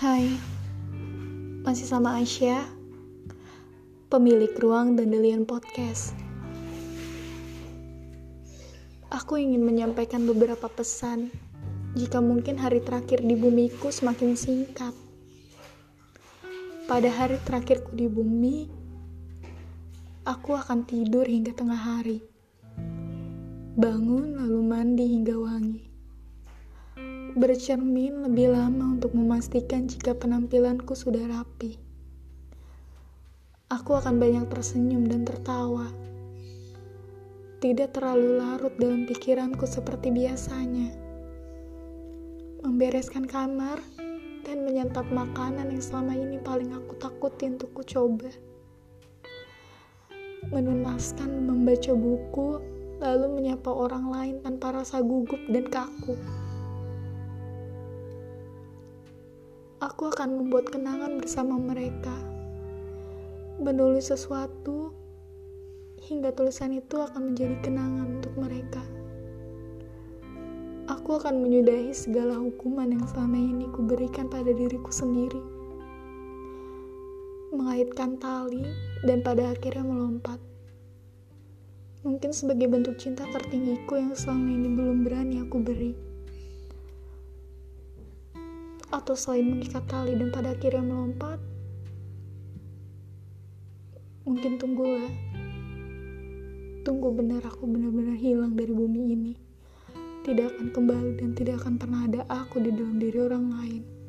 Hai, masih sama Aisyah, pemilik ruang Dandelion Podcast. Aku ingin menyampaikan beberapa pesan, jika mungkin hari terakhir di bumiku semakin singkat. Pada hari terakhirku di bumi, aku akan tidur hingga tengah hari. Bangun lalu mandi hingga wangi bercermin lebih lama untuk memastikan jika penampilanku sudah rapi. Aku akan banyak tersenyum dan tertawa. Tidak terlalu larut dalam pikiranku seperti biasanya. Membereskan kamar dan menyantap makanan yang selama ini paling aku takuti untuk ku coba. Menunaskan membaca buku, lalu menyapa orang lain tanpa rasa gugup dan kaku. Aku akan membuat kenangan bersama mereka. Menulis sesuatu hingga tulisan itu akan menjadi kenangan untuk mereka. Aku akan menyudahi segala hukuman yang selama ini kuberikan pada diriku sendiri. Mengaitkan tali dan pada akhirnya melompat. Mungkin sebagai bentuk cinta tertinggiku yang selama ini belum berani aku beri atau selain mengikat tali dan pada akhirnya melompat, mungkin tunggulah. Tunggu benar aku benar-benar hilang dari bumi ini. Tidak akan kembali dan tidak akan pernah ada aku di dalam diri orang lain.